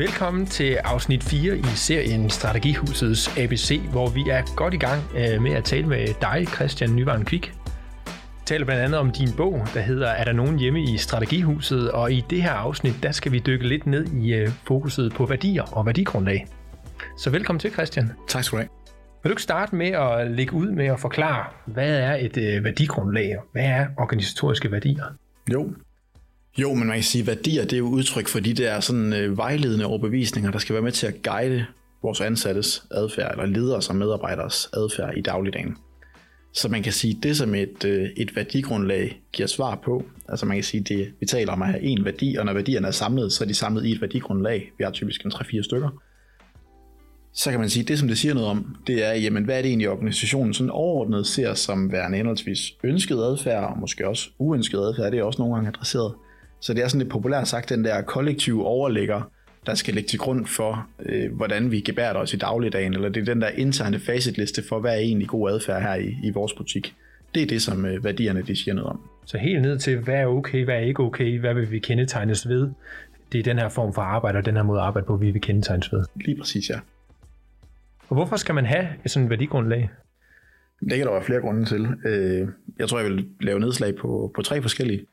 Velkommen til afsnit 4 i serien Strategihusets ABC, hvor vi er godt i gang øh, med at tale med dig, Christian Nyvaren Kvik. Vi taler blandt andet om din bog, der hedder Er der nogen hjemme i Strategihuset? Og i det her afsnit, der skal vi dykke lidt ned i øh, fokuset på værdier og værdigrundlag. Så velkommen til, Christian. Tak skal du have. Vil du ikke starte med at lægge ud med at forklare, hvad er et øh, værdigrundlag, hvad er organisatoriske værdier? Jo. Jo, men man kan sige, at værdier det er jo udtryk for de der sådan, øh, vejledende overbevisninger, der skal være med til at guide vores ansattes adfærd, eller leders og medarbejderes adfærd i dagligdagen. Så man kan sige, det som et, øh, et værdigrundlag giver svar på, altså man kan sige, det, vi taler om at have en værdi, og når værdierne er samlet, så er de samlet i et værdigrundlag. Vi har typisk en 3-4 stykker så kan man sige, at det som det siger noget om, det er, jamen, hvad er det egentlig organisationen sådan overordnet ser som værende henholdsvis ønsket adfærd, og måske også uønsket adfærd, det er også nogle gange adresseret. Så det er sådan lidt populært sagt, den der kollektive overligger, der skal ligge til grund for, øh, hvordan vi gebærer os i dagligdagen, eller det er den der interne facitliste for, hvad er egentlig god adfærd her i, i vores butik. Det er det, som øh, værdierne de siger noget om. Så helt ned til, hvad er okay, hvad er ikke okay, hvad vil vi kendetegnes ved? Det er den her form for arbejde, og den her måde at arbejde på, vi vil kendetegnes ved. Lige præcis, ja. Og hvorfor skal man have et sådan værdigrundlag? Det kan der være flere grunde til. Øh, jeg tror, jeg vil lave nedslag på, på tre forskellige.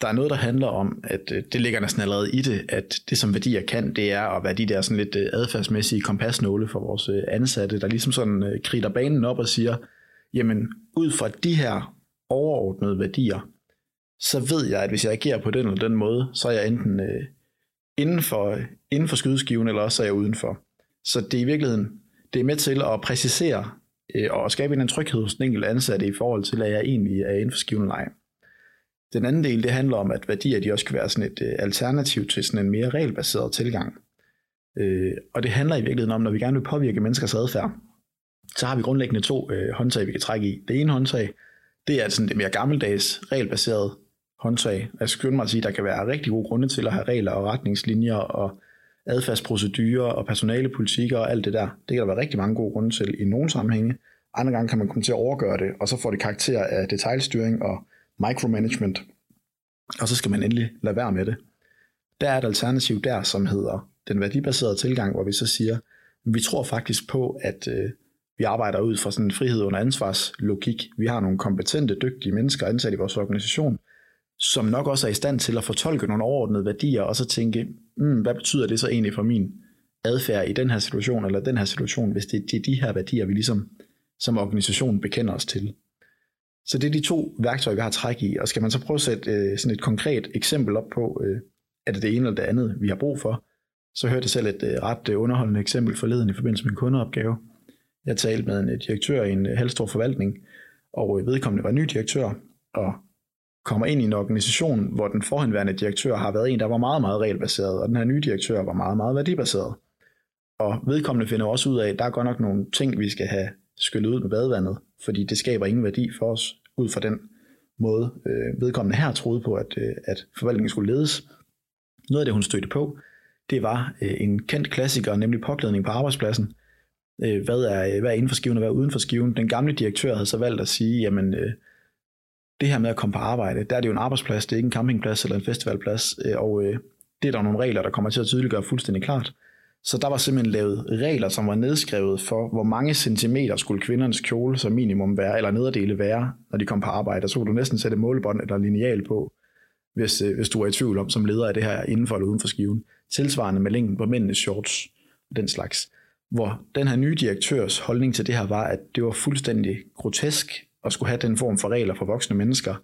Der er noget, der handler om, at øh, det ligger næsten allerede i det, at det som værdier kan, det er at være de der sådan lidt øh, adfærdsmæssige kompasnåle for vores øh, ansatte, der ligesom sådan kriger banen op og siger, jamen ud fra de her overordnede værdier, så ved jeg, at hvis jeg agerer på den eller den måde, så er jeg enten øh, inden, for, inden for skydeskiven, eller også er jeg udenfor. Så det er i virkeligheden det er med til at præcisere øh, og skabe en tryghed hos den enkelte ansatte i forhold til, at jeg egentlig er inden for skiven leg. Den anden del, det handler om, at værdier de også kan være sådan et øh, alternativ til sådan en mere regelbaseret tilgang. Øh, og det handler i virkeligheden om, når vi gerne vil påvirke menneskers adfærd, så har vi grundlæggende to øh, håndtag, vi kan trække i. Det ene håndtag, det er sådan det mere gammeldags, regelbaseret håndtag. Jeg skal mig at sige, at der kan være rigtig gode grunde til at have regler og retningslinjer og adfærdsprocedurer og personalepolitikker og alt det der. Det kan der være rigtig mange gode grunde til i nogle sammenhænge. Andre gange kan man komme til at overgøre det, og så får det karakter af detaljstyring og micromanagement. Og så skal man endelig lade være med det. Der er et alternativ der, som hedder den værdibaserede tilgang, hvor vi så siger, vi tror faktisk på, at øh, vi arbejder ud fra sådan en frihed under ansvarslogik. Vi har nogle kompetente, dygtige mennesker ansat i vores organisation, som nok også er i stand til at fortolke nogle overordnede værdier, og så tænke, mm, hvad betyder det så egentlig for min adfærd i den her situation, eller den her situation, hvis det, er de her værdier, vi ligesom som organisation bekender os til. Så det er de to værktøjer, vi har træk i, og skal man så prøve at sætte øh, sådan et konkret eksempel op på, øh, er det det ene eller det andet, vi har brug for, så hørte jeg selv et øh, ret øh, underholdende eksempel forleden i forbindelse med en kundeopgave. Jeg talte med en øh, direktør i en øh, halvstor forvaltning, og øh, vedkommende var ny direktør, og kommer ind i en organisation, hvor den forhenværende direktør har været en, der var meget, meget regelbaseret, og den her nye direktør var meget, meget værdibaseret. Og vedkommende finder også ud af, at der er godt nok nogle ting, vi skal have skyllet ud med badevandet, fordi det skaber ingen værdi for os, ud fra den måde, øh, vedkommende her troede på, at, øh, at forvaltningen skulle ledes. Noget af det, hun stødte på, det var øh, en kendt klassiker, nemlig påklædning på arbejdspladsen. Øh, hvad, er, øh, hvad er inden for skiven og hvad er uden for skiven? Den gamle direktør havde så valgt at sige, jamen øh, det her med at komme på arbejde, der er det jo en arbejdsplads, det er ikke en campingplads eller en festivalplads, øh, og øh, det er der nogle regler, der kommer til at tydeliggøre fuldstændig klart. Så der var simpelthen lavet regler, som var nedskrevet for, hvor mange centimeter skulle kvindernes kjole som minimum være, eller nederdele være, når de kom på arbejde. så kunne du næsten sætte målebånd eller lineal på, hvis, øh, hvis du er i tvivl om som leder af det her indenfor eller uden for skiven. Tilsvarende med længden på mændenes shorts og den slags. Hvor den her nye direktørs holdning til det her var, at det var fuldstændig grotesk, at skulle have den form for regler for voksne mennesker.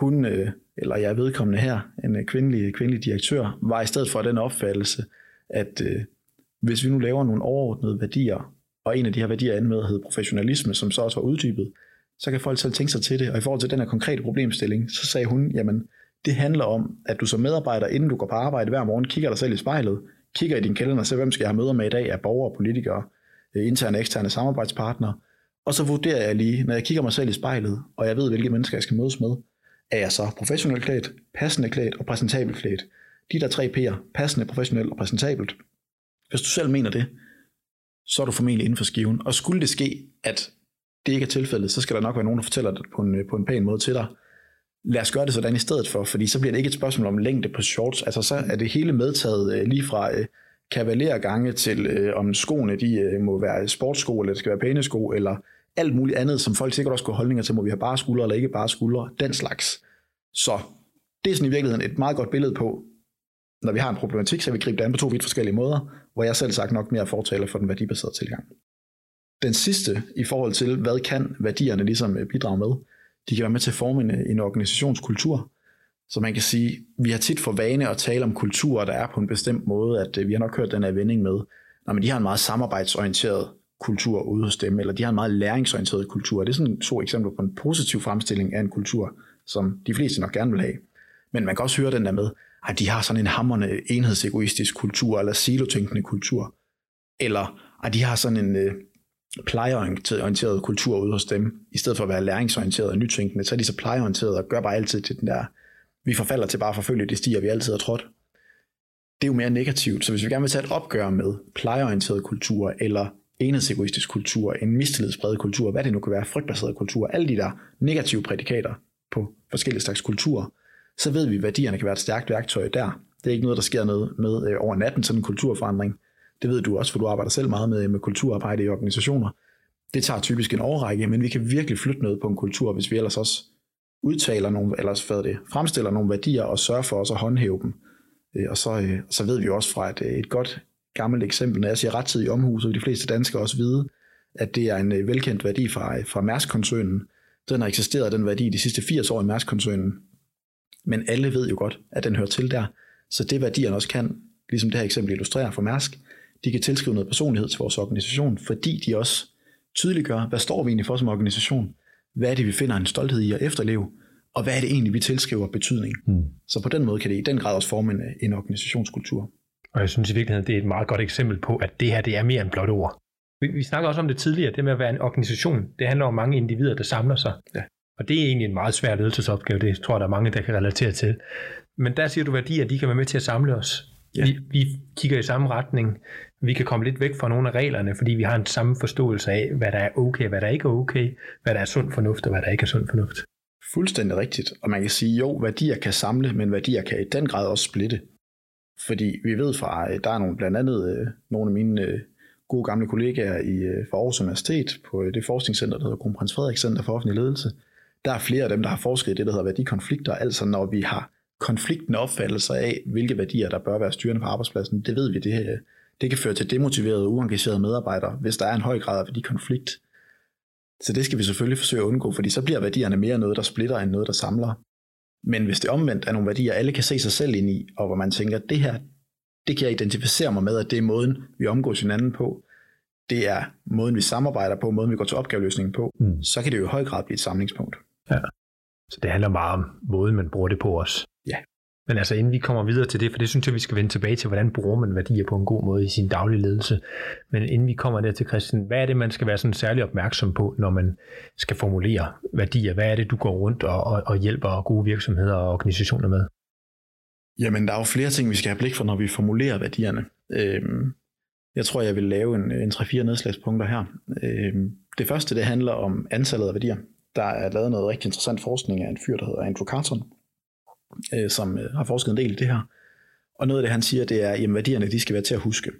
Hun, øh, eller jeg vedkommende her, en kvindelig, kvindelig direktør, var i stedet for den opfattelse, at øh, hvis vi nu laver nogle overordnede værdier, og en af de her værdier ender med at professionalisme, som så også var uddybet, så kan folk selv tænke sig til det. Og i forhold til den her konkrete problemstilling, så sagde hun, jamen, det handler om, at du som medarbejder, inden du går på arbejde hver morgen, kigger dig selv i spejlet, kigger i din kalender og ser, hvem skal jeg have møder med i dag af borgere, politikere, øh, interne og eksterne samarbejdspartnere, og så vurderer jeg lige, når jeg kigger mig selv i spejlet, og jeg ved, hvilke mennesker jeg skal mødes med, er jeg så professionelt klædt, passende klædt og præsentabelt klædt. De der tre P'er, passende, professionelt og præsentabelt. Hvis du selv mener det, så er du formentlig inden for skiven. Og skulle det ske, at det ikke er tilfældet, så skal der nok være nogen, der fortæller det på en, øh, på en pæn måde til dig. Lad os gøre det sådan i stedet for, fordi så bliver det ikke et spørgsmål om længde på shorts. Altså så er det hele medtaget øh, lige fra øh, kavalergange til, øh, om skoene de øh, må være sportssko, eller det skal være pæne sko, eller alt muligt andet, som folk sikkert også kunne holdninger til, må vi have bare skuldre eller ikke bare skuldre, den slags. Så det er sådan i virkeligheden et meget godt billede på, når vi har en problematik, så vil vi gribe det an på to vidt forskellige måder, hvor jeg selv sagt nok mere fortaler for den værdibaserede tilgang. Den sidste i forhold til, hvad kan værdierne ligesom øh, bidrage med, de kan være med til at forme en, øh, en organisationskultur. Så man kan sige, vi har tit for vane at tale om kulturer, der er på en bestemt måde, at øh, vi har nok hørt den her vending med, når men de har en meget samarbejdsorienteret kultur ude hos dem, eller de har en meget læringsorienteret kultur. Det er sådan to eksempler på en positiv fremstilling af en kultur, som de fleste nok gerne vil have. Men man kan også høre den der med, at de har sådan en hammerne enhedsegoistisk kultur, eller silotænkende kultur. Eller at de har sådan en øh, plejeorienteret kultur ude hos dem, i stedet for at være læringsorienteret og nytænkende, så er de så plejeorienteret og gør bare altid til den der, vi forfalder til bare at forfølge de stier, vi altid har trådt. Det er jo mere negativt, så hvis vi gerne vil tage et opgør med plejeorienteret kultur, eller enhedsegoistisk kultur, en mistillidspræget kultur, hvad det nu kan være, frygtbaseret kultur, alle de der negative prædikater på forskellige slags kulturer, så ved vi, at værdierne kan være et stærkt værktøj der. Det er ikke noget, der sker noget med øh, over natten, sådan en kulturforandring. Det ved du også, for du arbejder selv meget med, med kulturarbejde i organisationer. Det tager typisk en overrække, men vi kan virkelig flytte noget på en kultur, hvis vi ellers også udtaler nogle, eller hvad det, fremstiller nogle værdier og sørger for os at håndhæve dem. Øh, og så, øh, så ved vi også fra et, øh, et godt gammelt eksempel, når jeg siger rettidig omhus, og de fleste danskere også vide, at det er en velkendt værdi fra, fra Mærsk-koncernen. Den har eksisteret, den værdi, de sidste 80 år i Mærsk-koncernen. Men alle ved jo godt, at den hører til der. Så det værdierne også kan, ligesom det her eksempel illustrerer for Mærsk, de kan tilskrive noget personlighed til vores organisation, fordi de også tydeliggør, hvad står vi egentlig for som organisation? Hvad er det, vi finder en stolthed i at efterleve? Og hvad er det egentlig, vi tilskriver betydning? Hmm. Så på den måde kan det i den grad også forme en, en organisationskultur. Og jeg synes i virkeligheden, det er et meget godt eksempel på, at det her det er mere end blot ord. Vi, vi snakker også om det tidligere, det med at være en organisation. Det handler om mange individer, der samler sig. Ja. Og det er egentlig en meget svær ledelsesopgave, det tror jeg, der er mange, der kan relatere til. Men der siger du værdier, de kan være med til at samle os. Ja. Vi, vi kigger i samme retning. Vi kan komme lidt væk fra nogle af reglerne, fordi vi har en samme forståelse af, hvad der er okay, hvad der ikke er okay, hvad der er sund fornuft og hvad der ikke er sund fornuft. Fuldstændig rigtigt. Og man kan sige, jo, værdier kan samle, men værdier kan i den grad også splitte. Fordi vi ved fra, der er nogle, blandt andet øh, nogle af mine øh, gode gamle kollegaer i, øh, fra Aarhus Universitet på det forskningscenter, der hedder Kronprins Frederik Center for Offentlig Ledelse, der er flere af dem, der har forsket i det, der hedder værdikonflikter, altså når vi har konfliktende opfattelser af, hvilke værdier, der bør være styrende på arbejdspladsen, det ved vi, det, her, det kan føre til demotiverede, uengagerede medarbejdere, hvis der er en høj grad af værdikonflikt. Så det skal vi selvfølgelig forsøge at undgå, fordi så bliver værdierne mere noget, der splitter, end noget, der samler. Men hvis det omvendt er nogle værdier, alle kan se sig selv ind i, og hvor man tænker, det her, det kan jeg identificere mig med, at det er måden, vi omgås hinanden på, det er måden, vi samarbejder på, måden, vi går til opgaveløsningen på, mm. så kan det jo i høj grad blive et samlingspunkt. Ja. Så det handler meget om måden, man bruger det på os. Ja. Men altså inden vi kommer videre til det, for det synes jeg, vi skal vende tilbage til, hvordan bruger man værdier på en god måde i sin daglige ledelse. Men inden vi kommer der til Christian, hvad er det, man skal være sådan særlig opmærksom på, når man skal formulere værdier? Hvad er det, du går rundt og, og, og hjælper gode virksomheder og organisationer med? Jamen, der er jo flere ting, vi skal have blik for, når vi formulerer værdierne. Øhm, jeg tror, jeg vil lave en, en 3-4 nedslagspunkter her. Øhm, det første, det handler om antallet af værdier. Der er lavet noget rigtig interessant forskning af en fyr, der hedder Andrew Carton, øh, som øh, har forsket en del i det her. Og noget af det, han siger, det er, at værdierne de skal være til at huske.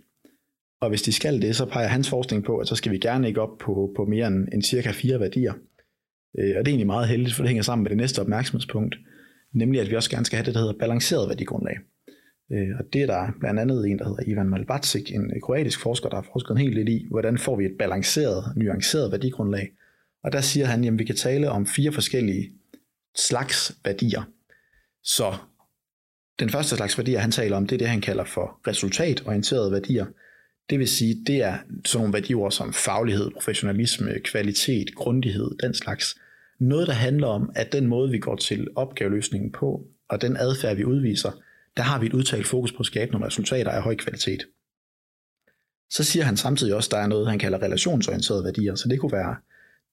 Og hvis de skal det, så peger hans forskning på, at så skal vi gerne ikke op på, på mere end, end cirka fire værdier. Øh, og det er egentlig meget heldigt, for det hænger sammen med det næste opmærksomhedspunkt, nemlig at vi også gerne skal have det, der hedder balanceret værdigrundlag. Øh, og det er der blandt andet en, der hedder Ivan Malbacic, en kroatisk forsker, der har forsket en hel del i, hvordan får vi et balanceret, nuanceret værdigrundlag. Og der siger han, at vi kan tale om fire forskellige slags værdier. Så den første slags værdier, han taler om, det er det, han kalder for resultatorienterede værdier. Det vil sige, det er sådan nogle værdier som faglighed, professionalisme, kvalitet, grundighed, den slags. Noget, der handler om, at den måde, vi går til opgaveløsningen på, og den adfærd, vi udviser, der har vi et udtalt fokus på at skabe nogle resultater af høj kvalitet. Så siger han samtidig også, at der er noget, han kalder relationsorienterede værdier. Så det kunne være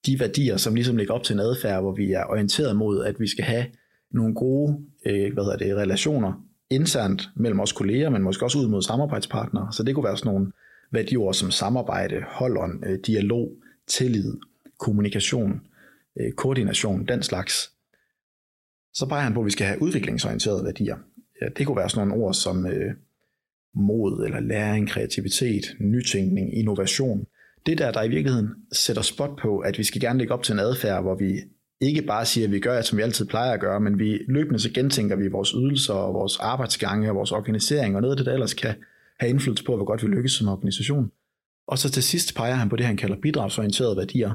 de værdier, som ligesom ligger op til en adfærd, hvor vi er orienteret mod, at vi skal have nogle gode øh, hvad hedder det, relationer internt mellem os kolleger, men måske også ud mod samarbejdspartnere. Så det kunne være sådan nogle værdier som samarbejde, holdånd, øh, dialog, tillid, kommunikation, øh, koordination, den slags. Så peger han på, at vi skal have udviklingsorienterede værdier. Ja, det kunne være sådan nogle ord som, øh, mod eller læring, kreativitet, nytænkning, innovation. Det der, der i virkeligheden sætter spot på, at vi skal gerne lægge op til en adfærd, hvor vi ikke bare siger, at vi gør, som vi altid plejer at gøre, men vi løbende så gentænker vi vores ydelser og vores arbejdsgange og vores organisering og noget af det, der ellers kan have indflydelse på, hvor godt vi lykkes som organisation. Og så til sidst peger han på det, han kalder bidragsorienterede værdier,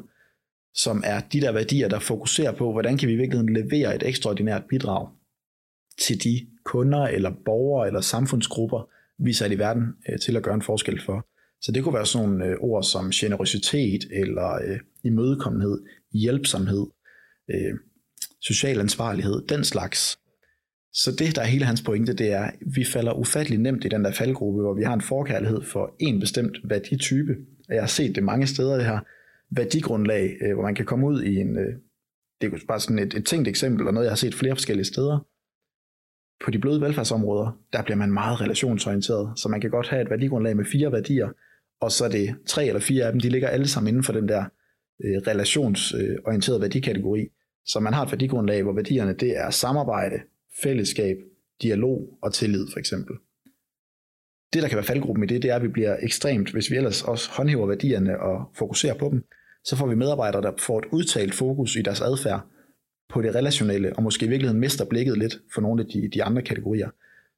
som er de der værdier, der fokuserer på, hvordan kan vi i virkeligheden levere et ekstraordinært bidrag til de kunder eller borgere eller samfundsgrupper, vi sat i verden øh, til at gøre en forskel for. Så det kunne være sådan nogle øh, ord som generøsitet eller øh, imødekommenhed, hjælpsomhed, øh, social ansvarlighed, den slags. Så det, der er hele hans pointe, det er, at vi falder ufattelig nemt i den der faldgruppe, hvor vi har en forkærlighed for en bestemt værditype. Og jeg har set det mange steder, det her værdigrundlag, øh, hvor man kan komme ud i en, øh, det er bare sådan et, et tænkt eksempel, og noget, jeg har set flere forskellige steder. På de bløde velfærdsområder, der bliver man meget relationsorienteret, så man kan godt have et værdigrundlag med fire værdier, og så er det tre eller fire af dem, de ligger alle sammen inden for den der øh, relationsorienterede værdikategori. Så man har et værdigrundlag, hvor værdierne det er samarbejde, fællesskab, dialog og tillid for eksempel. Det, der kan være faldgruppen i det, det er, at vi bliver ekstremt, hvis vi ellers også håndhæver værdierne og fokuserer på dem, så får vi medarbejdere, der får et udtalt fokus i deres adfærd på det relationelle, og måske i virkeligheden mister blikket lidt for nogle af de, de andre kategorier.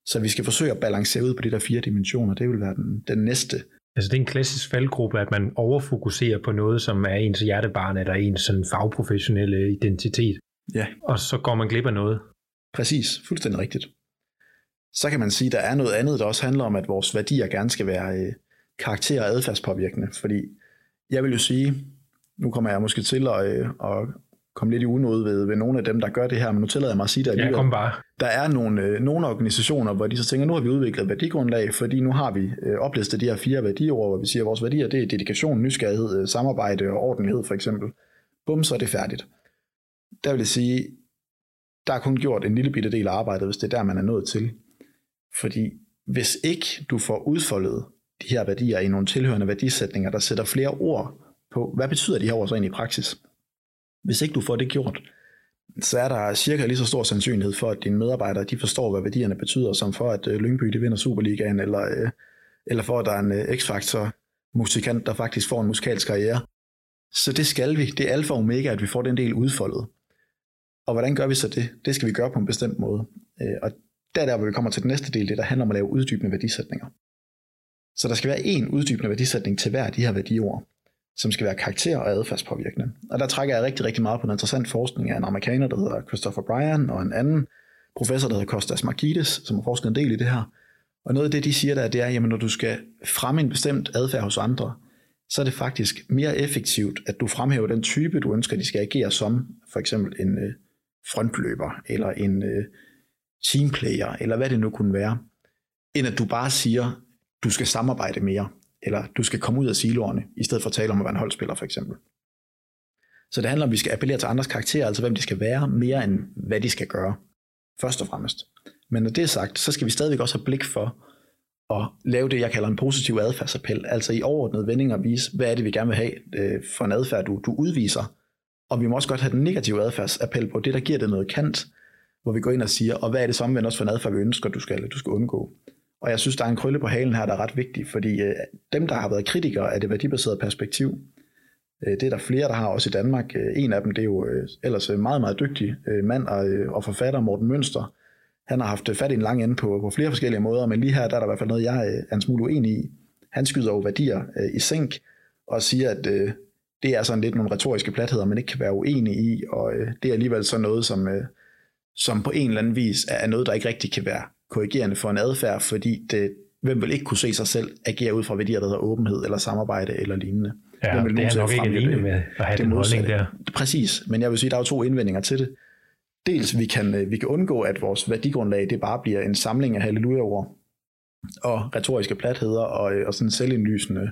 Så vi skal forsøge at balancere ud på de der fire dimensioner. Det vil være den, den næste. Altså det er en klassisk faldgruppe, at man overfokuserer på noget, som er ens hjertebarn eller ens sådan fagprofessionelle identitet. Ja. Og så går man glip af noget. Præcis, fuldstændig rigtigt. Så kan man sige, at der er noget andet, der også handler om, at vores værdier gerne skal være øh, karakter- og adfærdspåvirkende. Fordi jeg vil jo sige, nu kommer jeg måske til at, øh, at komme lidt i unåde ved, ved nogle af dem, der gør det her, men nu tillader jeg mig at sige det alligevel. Ja, kom bare. Der er nogle, øh, nogle organisationer, hvor de så tænker, nu har vi udviklet værdigrundlag, fordi nu har vi øh, oplistet de her fire værdiord, hvor vi siger, at vores værdier det er dedikation, nysgerrighed, øh, samarbejde og ordentlighed for eksempel. Bum, så er det færdigt. Der vil jeg sige, der er kun gjort en lille bitte del af arbejdet, hvis det er der, man er nået til. Fordi hvis ikke du får udfoldet de her værdier i nogle tilhørende værdisætninger, der sætter flere ord på, hvad betyder de her ord så egentlig i praksis? Hvis ikke du får det gjort, så er der cirka lige så stor sandsynlighed for, at dine medarbejdere de forstår, hvad værdierne betyder, som for, at øh, Lyngby de vinder Superligaen, eller, øh, eller for, at der er en øh, X-faktor musikant, der faktisk får en musikalsk karriere. Så det skal vi. Det er alfa og omega, at vi får den del udfoldet. Og hvordan gør vi så det? Det skal vi gøre på en bestemt måde. Og der er der, hvor vi kommer til den næste del, det der handler om at lave uddybende værdisætninger. Så der skal være en uddybende værdisætning til hver af de her værdiord som skal være karakter- og adfærdspåvirkende. Og der trækker jeg rigtig, rigtig meget på en interessant forskning af en amerikaner, der hedder Christopher Bryan, og en anden professor, der hedder Kostas Markides, som har forsket en del i det her. Og noget af det, de siger der, det er, at når du skal fremme en bestemt adfærd hos andre, så er det faktisk mere effektivt, at du fremhæver den type, du ønsker, de skal agere som, for eksempel en øh, frontløber, eller en øh, teamplayer, eller hvad det nu kunne være, end at du bare siger, du skal samarbejde mere eller du skal komme ud af siloerne, i stedet for at tale om at være en holdspiller for eksempel. Så det handler om, at vi skal appellere til andres karakterer, altså hvem de skal være, mere end hvad de skal gøre, først og fremmest. Men når det er sagt, så skal vi stadigvæk også have blik for at lave det, jeg kalder en positiv adfærdsappel, altså i overordnede vendinger vise, hvad er det, vi gerne vil have øh, for en adfærd, du, du udviser. Og vi må også godt have den negative adfærdsappel på det, der giver det noget kant, hvor vi går ind og siger, og hvad er det som også for en adfærd, vi ønsker, du skal, du skal undgå. Og jeg synes, der er en krølle på halen her, der er ret vigtig, fordi øh, dem, der har været kritikere af det værdibaserede perspektiv, øh, det er der flere, der har også i Danmark. Øh, en af dem, det er jo øh, ellers en meget, meget dygtig øh, mand og, øh, og forfatter, Morten Mønster. Han har haft øh, fat i en lang ende på, på flere forskellige måder, men lige her, der er der i hvert fald noget, jeg øh, er en smule uenig i. Han skyder jo værdier øh, i sænk og siger, at øh, det er sådan lidt nogle retoriske platheder, man ikke kan være uenig i, og øh, det er alligevel så noget, som, øh, som på en eller anden vis er noget, der ikke rigtig kan være korrigerende for en adfærd, fordi det, hvem vil ikke kunne se sig selv agere ud fra værdier, der hedder åbenhed eller samarbejde eller lignende. Ja, vil det er nok ikke alene med at have den holdning der. Præcis, men jeg vil sige, der er jo to indvendinger til det. Dels, vi kan, øh, vi kan undgå, at vores værdigrundlag det bare bliver en samling af halleluja-ord og retoriske platheder og, øh, og sådan selvindlysende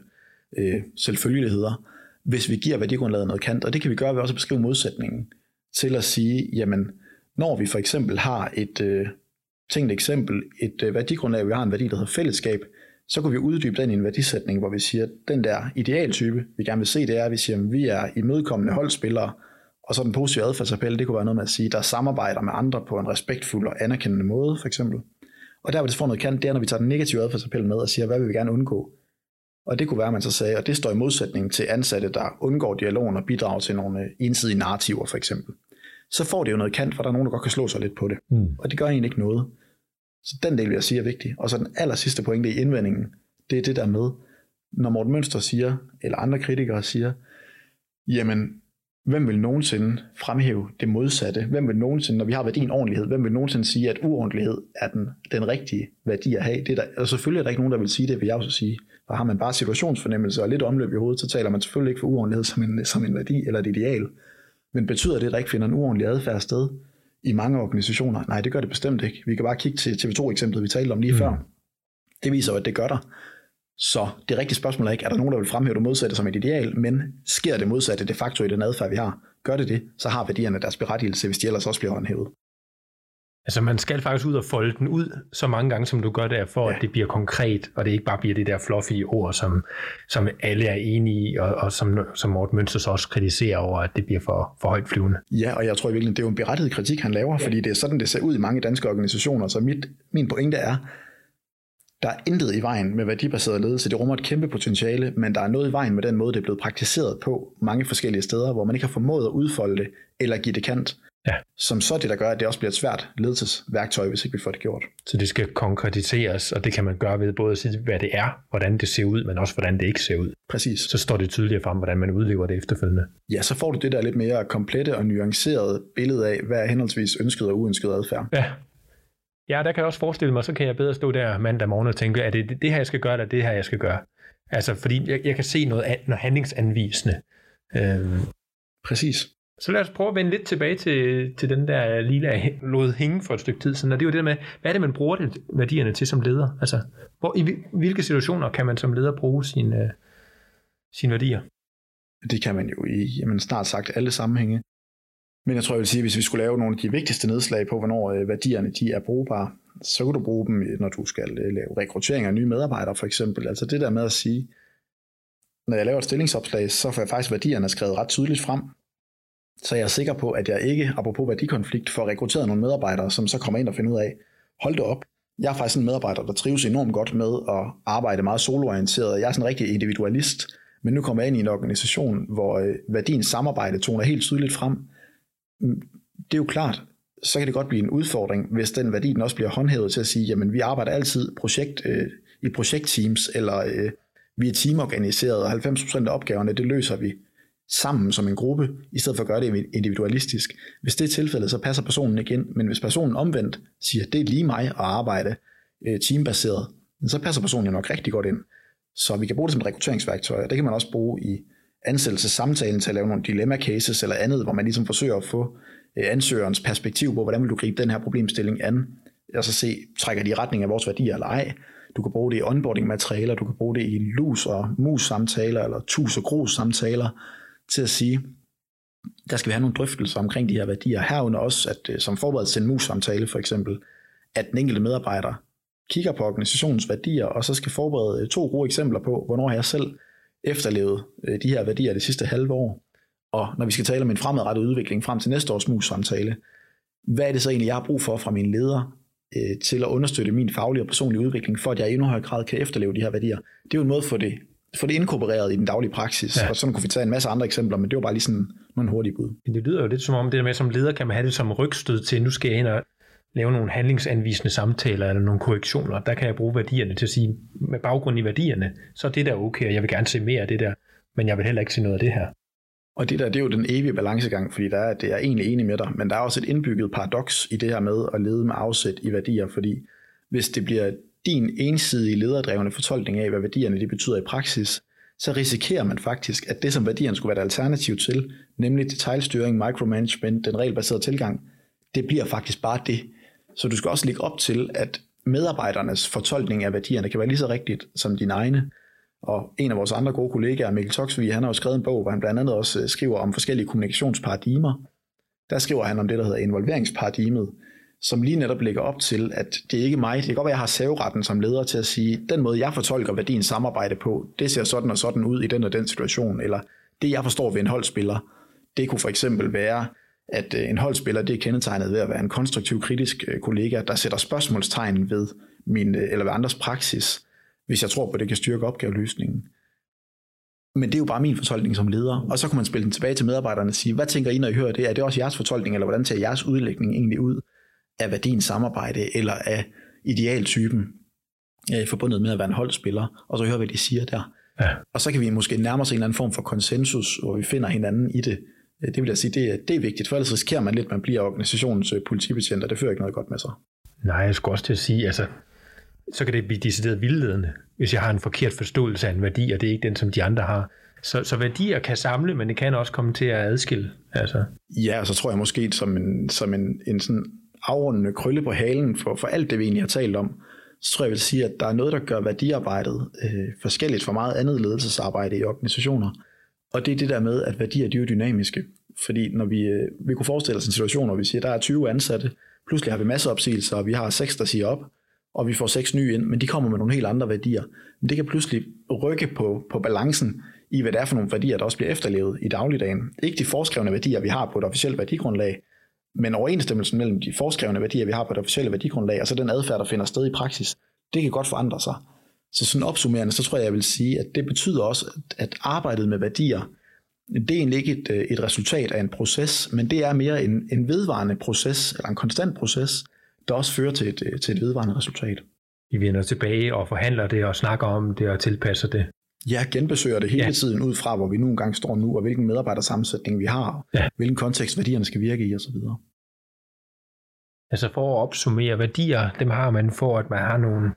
øh, selvfølgeligheder, hvis vi giver værdigrundlaget noget kant. Og det kan vi gøre ved også at beskrive modsætningen til at sige, jamen, når vi for eksempel har et, øh, tænkt eksempel, et øh, værdigrundlag, vi har en værdi, der hedder fællesskab, så kunne vi uddybe den i en værdisætning, hvor vi siger, at den der idealtype, vi gerne vil se, det er, at vi siger, at vi er imødekommende holdspillere, og så den positive adfærdsappel, det kunne være noget med at sige, der samarbejder med andre på en respektfuld og anerkendende måde, for eksempel. Og der, hvor det får noget kant, det er, når vi tager den negative adfærdsappel med og siger, hvad vil vi gerne undgå? Og det kunne være, at man så sagde, og det står i modsætning til ansatte, der undgår dialogen og bidrager til nogle øh, ensidige narrativer, for eksempel. Så får det jo noget kant, for der er nogen, der godt kan slå sig lidt på det. Mm. Og det gør egentlig ikke noget. Så den del vil jeg sige er vigtig. Og så den aller sidste pointe i indvendingen, det er det der med, når Morten Mønster siger, eller andre kritikere siger, jamen, hvem vil nogensinde fremhæve det modsatte? Hvem vil nogensinde, når vi har værdien ordentlighed, hvem vil nogensinde sige, at uordentlighed er den, den rigtige værdi at have? Det er der, og selvfølgelig er der ikke nogen, der vil sige det, vil jeg også sige. For har man bare situationsfornemmelse og lidt omløb i hovedet, så taler man selvfølgelig ikke for uordentlighed som en, som en værdi eller et ideal. Men betyder det, at der ikke finder en uordentlig adfærd sted i mange organisationer? Nej, det gør det bestemt ikke. Vi kan bare kigge til TV2-eksemplet, vi talte om lige mm. før. Det viser jo, at det gør der. Så det rigtige spørgsmål er ikke, er der nogen, der vil fremhæve det modsatte som et ideal, men sker det modsatte de facto i den adfærd, vi har? Gør det det, så har værdierne deres berettigelse, hvis de ellers også bliver håndhævet. Altså man skal faktisk ud og folde den ud så mange gange, som du gør der, for ja. at det bliver konkret, og det ikke bare bliver det der fluffy ord, som, som alle er enige i, og, og som, som Morten Mønsters også kritiserer over, at det bliver for, for højt flyvende. Ja, og jeg tror virkelig, det er jo en berettiget kritik, han laver, ja. fordi det er sådan, det ser ud i mange danske organisationer. Så mit, min pointe er, der er intet i vejen med værdibaseret ledelse. Det rummer et kæmpe potentiale, men der er noget i vejen med den måde, det er blevet praktiseret på mange forskellige steder, hvor man ikke har formået at udfolde det eller give det kant. Ja. Som så det, der gør, at det også bliver et svært ledelsesværktøj, hvis ikke vi får det gjort. Så det skal konkretiseres, og det kan man gøre ved både at sige, hvad det er, hvordan det ser ud, men også hvordan det ikke ser ud. Præcis. Så står det tydeligere frem, hvordan man udlever det efterfølgende. Ja, så får du det der lidt mere komplette og nuancerede billede af, hvad er henholdsvis ønsket og uønsket adfærd. Ja, Ja, der kan jeg også forestille mig, så kan jeg bedre stå der mandag morgen og tænke, er det det her, jeg skal gøre, eller det her, jeg skal gøre? Altså, fordi jeg, jeg kan se noget, noget handlingsanvisende. Øhm. Præcis. Så lad os prøve at vende lidt tilbage til, til den der lille lod hænge for et stykke tid siden, og det er jo det med, hvad er det, man bruger det, værdierne til som leder? Altså, hvor, i hvilke situationer kan man som leder bruge sine, øh, sine værdier? Det kan man jo i jamen, snart sagt alle sammenhænge. Men jeg tror, jeg vil sige, at hvis vi skulle lave nogle af de vigtigste nedslag på, hvornår øh, værdierne de er brugbare, så kan du bruge dem, øh, når du skal lave rekruttering af nye medarbejdere for eksempel. Altså det der med at sige, når jeg laver et stillingsopslag, så får jeg faktisk værdierne skrevet ret tydeligt frem. Så jeg er sikker på, at jeg ikke, apropos værdikonflikt, får rekrutteret nogle medarbejdere, som så kommer ind og finder ud af, hold det op, jeg er faktisk en medarbejder, der trives enormt godt med at arbejde meget soloorienteret. Jeg er sådan en rigtig individualist, men nu kommer jeg ind i en organisation, hvor øh, værdien samarbejde toner helt tydeligt frem det er jo klart, så kan det godt blive en udfordring, hvis den værdi den også bliver håndhævet til at sige, jamen vi arbejder altid projekt, øh, i projektteams, eller øh, vi er teamorganiseret, og 90% af opgaverne, det løser vi sammen som en gruppe, i stedet for at gøre det individualistisk. Hvis det er tilfældet, så passer personen ikke ind, men hvis personen omvendt siger, det er lige mig at arbejde øh, teambaseret, så passer personen jo nok rigtig godt ind. Så vi kan bruge det som et rekrutteringsværktøj, og det kan man også bruge i ansættelsessamtalen til at lave nogle dilemma cases eller andet, hvor man ligesom forsøger at få øh, ansøgerens perspektiv på, hvordan vil du gribe den her problemstilling an, og så se, trækker de i retning af vores værdier eller ej. Du kan bruge det i onboarding materialer, du kan bruge det i lus og mus samtaler, eller tus og grus samtaler, til at sige, der skal vi have nogle drøftelser omkring de her værdier. Herunder også, at øh, som forberedelse til en mus samtale for eksempel, at den enkelte medarbejder kigger på organisationens værdier, og så skal forberede øh, to gode eksempler på, hvornår jeg selv efterlevet øh, de her værdier det sidste halve år. Og når vi skal tale om en fremadrettet udvikling frem til næste års mus-samtale, hvad er det så egentlig, jeg har brug for fra mine ledere til at understøtte min faglige og personlige udvikling, for at jeg i endnu højere grad kan efterleve de her værdier? Det er jo en måde for det, for det inkorporeret i den daglige praksis. Ja. Og sådan kunne vi tage en masse andre eksempler, men det var bare lige sådan nogle hurtige bud. Det lyder jo lidt som om det der med, som leder kan man have det som rygstød til, nu skal jeg ind og lave nogle handlingsanvisende samtaler eller nogle korrektioner. Der kan jeg bruge værdierne til at sige, med baggrund i værdierne, så er det der okay, og jeg vil gerne se mere af det der, men jeg vil heller ikke se noget af det her. Og det der, det er jo den evige balancegang, fordi der er, det er egentlig enig med dig, men der er også et indbygget paradoks i det her med at lede med afsæt i værdier, fordi hvis det bliver din ensidige lederdrevne fortolkning af, hvad værdierne det betyder i praksis, så risikerer man faktisk, at det, som værdierne skulle være et alternativ til, nemlig detaljstyring, micromanagement, den regelbaserede tilgang, det bliver faktisk bare det, så du skal også ligge op til, at medarbejdernes fortolkning af værdierne kan være lige så rigtigt som dine egne. Og en af vores andre gode kollegaer, Mikkel Toksvig, han har jo skrevet en bog, hvor han blandt andet også øh, skriver om forskellige kommunikationsparadigmer. Der skriver han om det, der hedder involveringsparadigmet, som lige netop lægger op til, at det er ikke mig, det kan godt være, at jeg har saveretten som leder til at sige, den måde, jeg fortolker værdien samarbejde på, det ser sådan og sådan ud i den og den situation, eller det, jeg forstår ved en holdspiller, det kunne for eksempel være, at øh, en holdspiller det er kendetegnet ved at være en konstruktiv, kritisk øh, kollega, der sætter spørgsmålstegn ved min, øh, eller ved andres praksis, hvis jeg tror på, at det kan styrke opgaveløsningen. Men det er jo bare min fortolkning som leder. Og så kan man spille den tilbage til medarbejderne og sige, hvad tænker I, når I hører det? Er det også jeres fortolkning, eller hvordan ser jeres udlægning egentlig ud af værdien samarbejde, eller af idealtypen øh, forbundet med at være en holdspiller? Og så høre, hvad de siger der. Ja. Og så kan vi måske nærme os en eller anden form for konsensus, hvor vi finder hinanden i det. Øh, det vil jeg sige, det, det er vigtigt, for ellers risikerer man lidt, at man bliver organisationens øh, politibetjent, og det fører ikke noget godt med sig. Nej, jeg skulle også til at sige, altså, så kan det blive decideret vildledende, hvis jeg har en forkert forståelse af en værdi, og det er ikke den, som de andre har. Så, så værdier kan samle, men det kan også komme til at adskille. Altså. Ja, og så tror jeg måske som en, som en, en sådan afrundende krølle på halen for, for alt det, vi egentlig har talt om, så tror jeg, jeg vil sige, at der er noget, der gør værdiarbejdet øh, forskelligt fra meget andet ledelsesarbejde i organisationer. Og det er det der med, at værdier de er dynamiske. Fordi når vi, øh, vi kunne forestille os en situation, hvor vi siger, at der er 20 ansatte, pludselig har vi masser af opsigelser, og vi har seks, der siger op, og vi får seks nye ind, men de kommer med nogle helt andre værdier. Men det kan pludselig rykke på, på balancen i, hvad det er for nogle værdier, der også bliver efterlevet i dagligdagen. Ikke de forskrevne værdier, vi har på et officielt værdigrundlag, men overensstemmelsen mellem de forskrevne værdier, vi har på det officielle værdigrundlag, og så den adfærd, der finder sted i praksis, det kan godt forandre sig. Så sådan opsummerende, så tror jeg, jeg vil sige, at det betyder også, at arbejdet med værdier, det er egentlig ikke et, øh, et resultat af en proces, men det er mere en, en vedvarende proces, eller en konstant proces, der også fører til et, øh, til et vedvarende resultat. I vender tilbage og forhandler det og snakker om det og tilpasser det. Ja, genbesøger det hele ja. tiden ud fra, hvor vi nu engang står nu, og hvilken medarbejdersammensætning vi har, ja. hvilken kontekst værdierne skal virke i osv. Altså for at opsummere værdier, dem har man for, at man har nogle,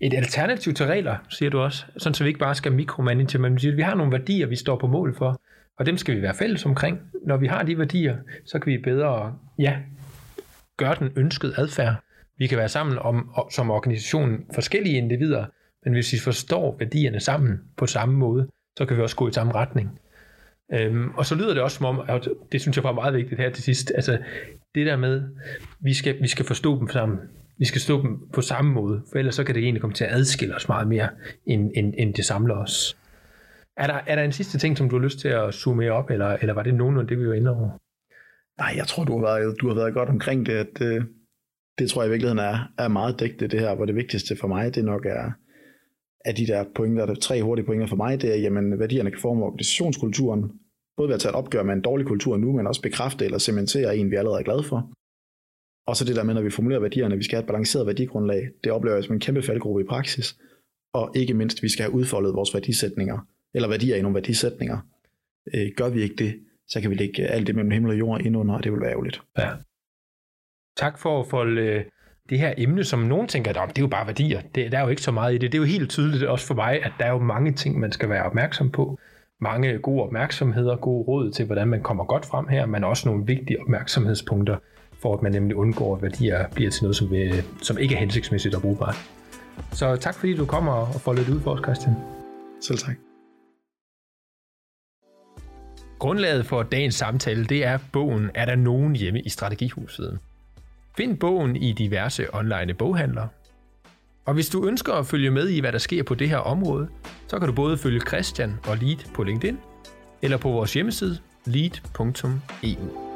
et alternativ til regler, siger du også, sådan så vi ikke bare skal mikromanage, men siger, at vi har nogle værdier, vi står på mål for, og dem skal vi være fælles omkring. Når vi har de værdier, så kan vi bedre ja, gøre den ønskede adfærd. Vi kan være sammen om, som organisation forskellige individer, men hvis vi forstår værdierne sammen på samme måde, så kan vi også gå i samme retning. Øhm, og så lyder det også som om, og det synes jeg var meget vigtigt her til sidst, altså det der med, vi skal, vi skal forstå dem sammen. Vi skal stå dem på samme måde, for ellers så kan det egentlig komme til at adskille os meget mere, end, end, end det samler os. Er der, er der en sidste ting, som du har lyst til at zoome op, eller, eller var det nogenlunde det, vi var inde over? Nej, jeg tror, du har været, du har været godt omkring det. At, det, det tror jeg i virkeligheden er, er meget dækket, det her, hvor det vigtigste for mig, det nok er, af de der pointer, der er tre hurtige pointer for mig, det er, jamen værdierne kan forme organisationskulturen, både ved at tage et opgør med en dårlig kultur nu, men også bekræfte eller cementere en, vi allerede er glade for. Og så det der med, når vi formulerer værdierne, vi skal have et balanceret værdigrundlag, det oplever jeg som en kæmpe faldgruppe i praksis. Og ikke mindst, vi skal have udfoldet vores værdisætninger, eller værdier i nogle værdisætninger. Øh, gør vi ikke det, så kan vi lægge alt det mellem himmel og jord ind under, og det vil være ærgerligt. Ja. Tak for at folde øh, det her emne, som nogen tænker, at det er jo bare værdier. Det, der er jo ikke så meget i det. Det er jo helt tydeligt også for mig, at der er jo mange ting, man skal være opmærksom på. Mange gode opmærksomheder, gode råd til, hvordan man kommer godt frem her, men også nogle vigtige opmærksomhedspunkter, for at man nemlig undgår, at værdier bliver til noget, som, vil, som ikke er hensigtsmæssigt og brugbart. Så tak fordi du kommer og får lidt ud for os, Christian. Selv tak. Grundlaget for dagens samtale, det er bogen Er der nogen hjemme i Strategihuset? Find bogen i diverse online boghandlere. Og hvis du ønsker at følge med i, hvad der sker på det her område, så kan du både følge Christian og Lead på LinkedIn, eller på vores hjemmeside lead.eu.